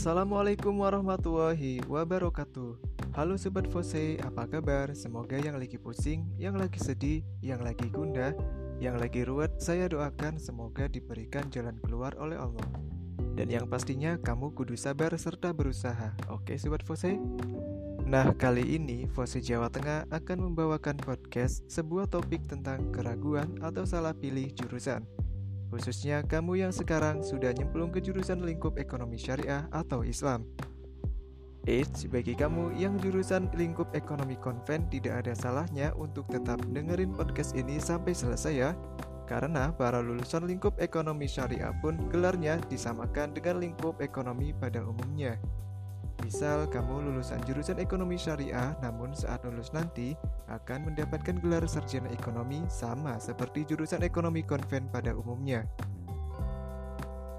Assalamualaikum warahmatullahi wabarakatuh Halo Sobat Fose, apa kabar? Semoga yang lagi pusing, yang lagi sedih, yang lagi gundah, yang lagi ruwet Saya doakan semoga diberikan jalan keluar oleh Allah Dan yang pastinya kamu kudu sabar serta berusaha Oke Sobat Fose? Nah kali ini Fose Jawa Tengah akan membawakan podcast Sebuah topik tentang keraguan atau salah pilih jurusan khususnya kamu yang sekarang sudah nyemplung ke jurusan lingkup ekonomi syariah atau Islam. Eits, bagi kamu yang jurusan lingkup ekonomi konven tidak ada salahnya untuk tetap dengerin podcast ini sampai selesai ya. Karena para lulusan lingkup ekonomi syariah pun gelarnya disamakan dengan lingkup ekonomi pada umumnya. Misal kamu lulusan jurusan ekonomi syariah namun saat lulus nanti akan mendapatkan gelar sarjana ekonomi sama seperti jurusan ekonomi konven pada umumnya.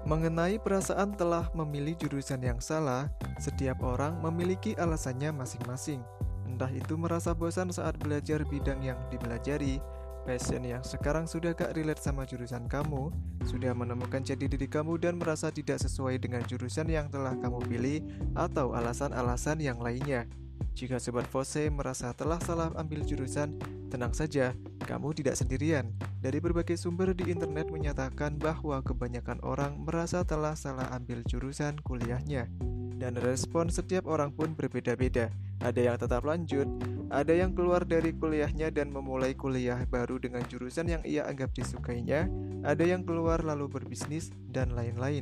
Mengenai perasaan telah memilih jurusan yang salah, setiap orang memiliki alasannya masing-masing. Entah itu merasa bosan saat belajar bidang yang dipelajari, passion yang sekarang sudah gak relate sama jurusan kamu, sudah menemukan jati diri kamu dan merasa tidak sesuai dengan jurusan yang telah kamu pilih, atau alasan-alasan yang lainnya. Jika Sobat Fose merasa telah salah ambil jurusan, tenang saja, kamu tidak sendirian. Dari berbagai sumber di internet menyatakan bahwa kebanyakan orang merasa telah salah ambil jurusan kuliahnya. Dan respon setiap orang pun berbeda-beda. Ada yang tetap lanjut, ada yang keluar dari kuliahnya dan memulai kuliah baru dengan jurusan yang ia anggap disukainya, ada yang keluar lalu berbisnis, dan lain-lain.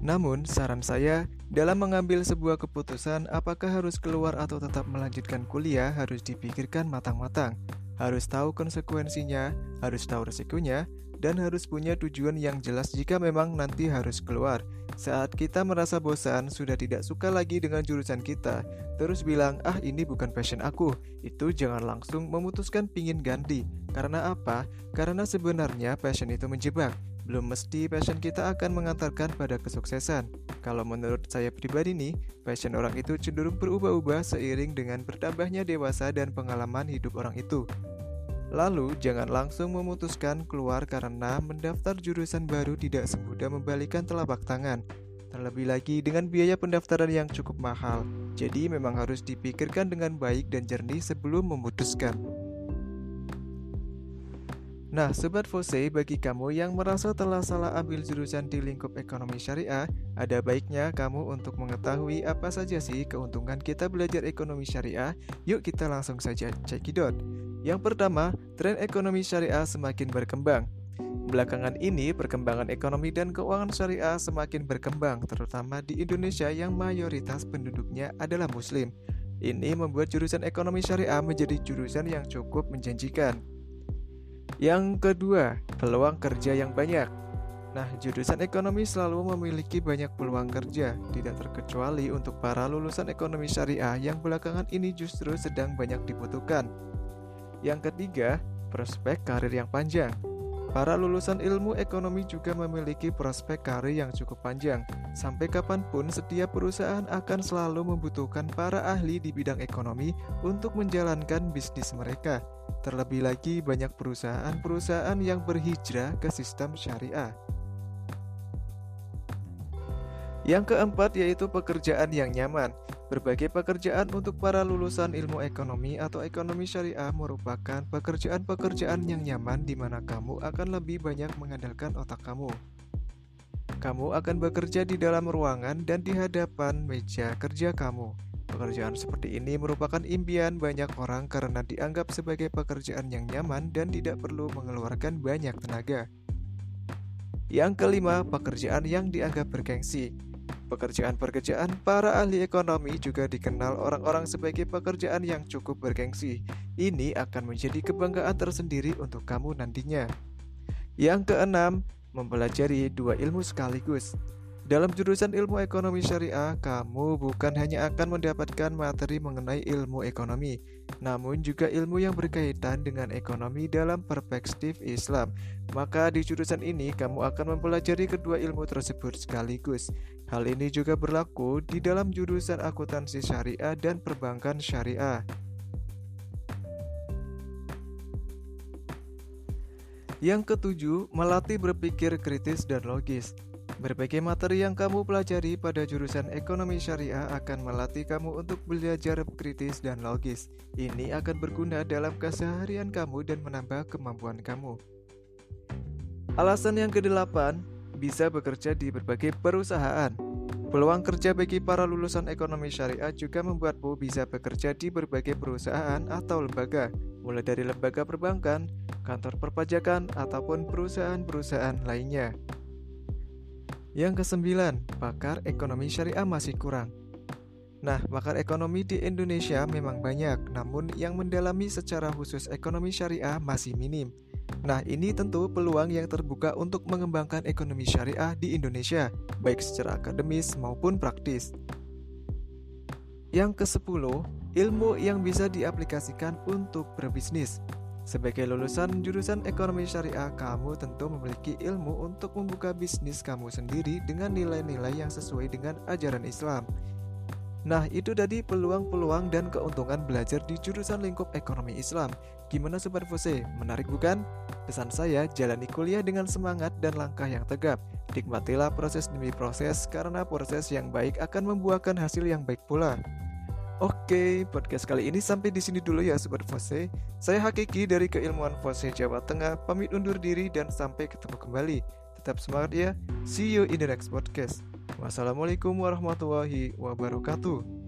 Namun, saran saya, dalam mengambil sebuah keputusan apakah harus keluar atau tetap melanjutkan kuliah harus dipikirkan matang-matang. Harus tahu konsekuensinya, harus tahu resikonya, dan harus punya tujuan yang jelas jika memang nanti harus keluar. Saat kita merasa bosan, sudah tidak suka lagi dengan jurusan kita, terus bilang, ah ini bukan passion aku, itu jangan langsung memutuskan pingin ganti. Karena apa? Karena sebenarnya passion itu menjebak. Belum mesti passion kita akan mengantarkan pada kesuksesan. Kalau menurut saya pribadi nih, passion orang itu cenderung berubah-ubah seiring dengan bertambahnya dewasa dan pengalaman hidup orang itu. Lalu, jangan langsung memutuskan keluar karena mendaftar jurusan baru tidak semudah membalikan telapak tangan. Terlebih lagi dengan biaya pendaftaran yang cukup mahal. Jadi memang harus dipikirkan dengan baik dan jernih sebelum memutuskan. Nah, Sobat Fose, bagi kamu yang merasa telah salah ambil jurusan di lingkup ekonomi syariah, ada baiknya kamu untuk mengetahui apa saja sih keuntungan kita belajar ekonomi syariah. Yuk kita langsung saja cekidot. Yang pertama, tren ekonomi syariah semakin berkembang. Belakangan ini, perkembangan ekonomi dan keuangan syariah semakin berkembang, terutama di Indonesia yang mayoritas penduduknya adalah Muslim. Ini membuat jurusan ekonomi syariah menjadi jurusan yang cukup menjanjikan. Yang kedua, peluang kerja yang banyak. Nah, jurusan ekonomi selalu memiliki banyak peluang kerja, tidak terkecuali untuk para lulusan ekonomi syariah yang belakangan ini justru sedang banyak dibutuhkan. Yang ketiga, prospek karir yang panjang. Para lulusan ilmu ekonomi juga memiliki prospek karir yang cukup panjang. Sampai kapan pun, setiap perusahaan akan selalu membutuhkan para ahli di bidang ekonomi untuk menjalankan bisnis mereka. Terlebih lagi banyak perusahaan-perusahaan yang berhijrah ke sistem syariah. Yang keempat yaitu pekerjaan yang nyaman. Berbagai pekerjaan untuk para lulusan ilmu ekonomi atau ekonomi syariah merupakan pekerjaan-pekerjaan yang nyaman di mana kamu akan lebih banyak mengandalkan otak kamu. Kamu akan bekerja di dalam ruangan dan di hadapan meja kerja kamu. Pekerjaan seperti ini merupakan impian banyak orang karena dianggap sebagai pekerjaan yang nyaman dan tidak perlu mengeluarkan banyak tenaga. Yang kelima, pekerjaan yang dianggap bergengsi. Pekerjaan-pekerjaan para ahli ekonomi juga dikenal orang-orang sebagai pekerjaan yang cukup bergengsi. Ini akan menjadi kebanggaan tersendiri untuk kamu nantinya. Yang keenam, mempelajari dua ilmu sekaligus. Dalam jurusan ilmu ekonomi syariah, kamu bukan hanya akan mendapatkan materi mengenai ilmu ekonomi, namun juga ilmu yang berkaitan dengan ekonomi dalam perspektif Islam. Maka di jurusan ini kamu akan mempelajari kedua ilmu tersebut sekaligus. Hal ini juga berlaku di dalam jurusan akuntansi syariah dan perbankan syariah. Yang ketujuh, melatih berpikir kritis dan logis. Berbagai materi yang kamu pelajari pada jurusan ekonomi syariah akan melatih kamu untuk belajar kritis dan logis. Ini akan berguna dalam keseharian kamu dan menambah kemampuan kamu. Alasan yang kedelapan, bisa bekerja di berbagai perusahaan. Peluang kerja bagi para lulusan ekonomi syariah juga membuatmu bisa bekerja di berbagai perusahaan atau lembaga, mulai dari lembaga perbankan, kantor perpajakan, ataupun perusahaan-perusahaan lainnya. Yang kesembilan, pakar ekonomi syariah masih kurang. Nah, pakar ekonomi di Indonesia memang banyak, namun yang mendalami secara khusus ekonomi syariah masih minim. Nah, ini tentu peluang yang terbuka untuk mengembangkan ekonomi syariah di Indonesia, baik secara akademis maupun praktis. Yang ke-10, ilmu yang bisa diaplikasikan untuk berbisnis. Sebagai lulusan jurusan ekonomi syariah, kamu tentu memiliki ilmu untuk membuka bisnis kamu sendiri dengan nilai-nilai yang sesuai dengan ajaran Islam. Nah, itu tadi peluang-peluang dan keuntungan belajar di jurusan lingkup ekonomi Islam. Gimana Sobat Fose? Menarik bukan? Pesan saya, jalani kuliah dengan semangat dan langkah yang tegap. Nikmatilah proses demi proses karena proses yang baik akan membuahkan hasil yang baik pula. Oke, podcast kali ini sampai di sini dulu ya Sobat Fose. Saya Hakiki dari Keilmuan Fose Jawa Tengah, pamit undur diri dan sampai ketemu kembali. Tetap semangat ya. See you in the next podcast. Wassalamualaikum warahmatullahi wabarakatuh.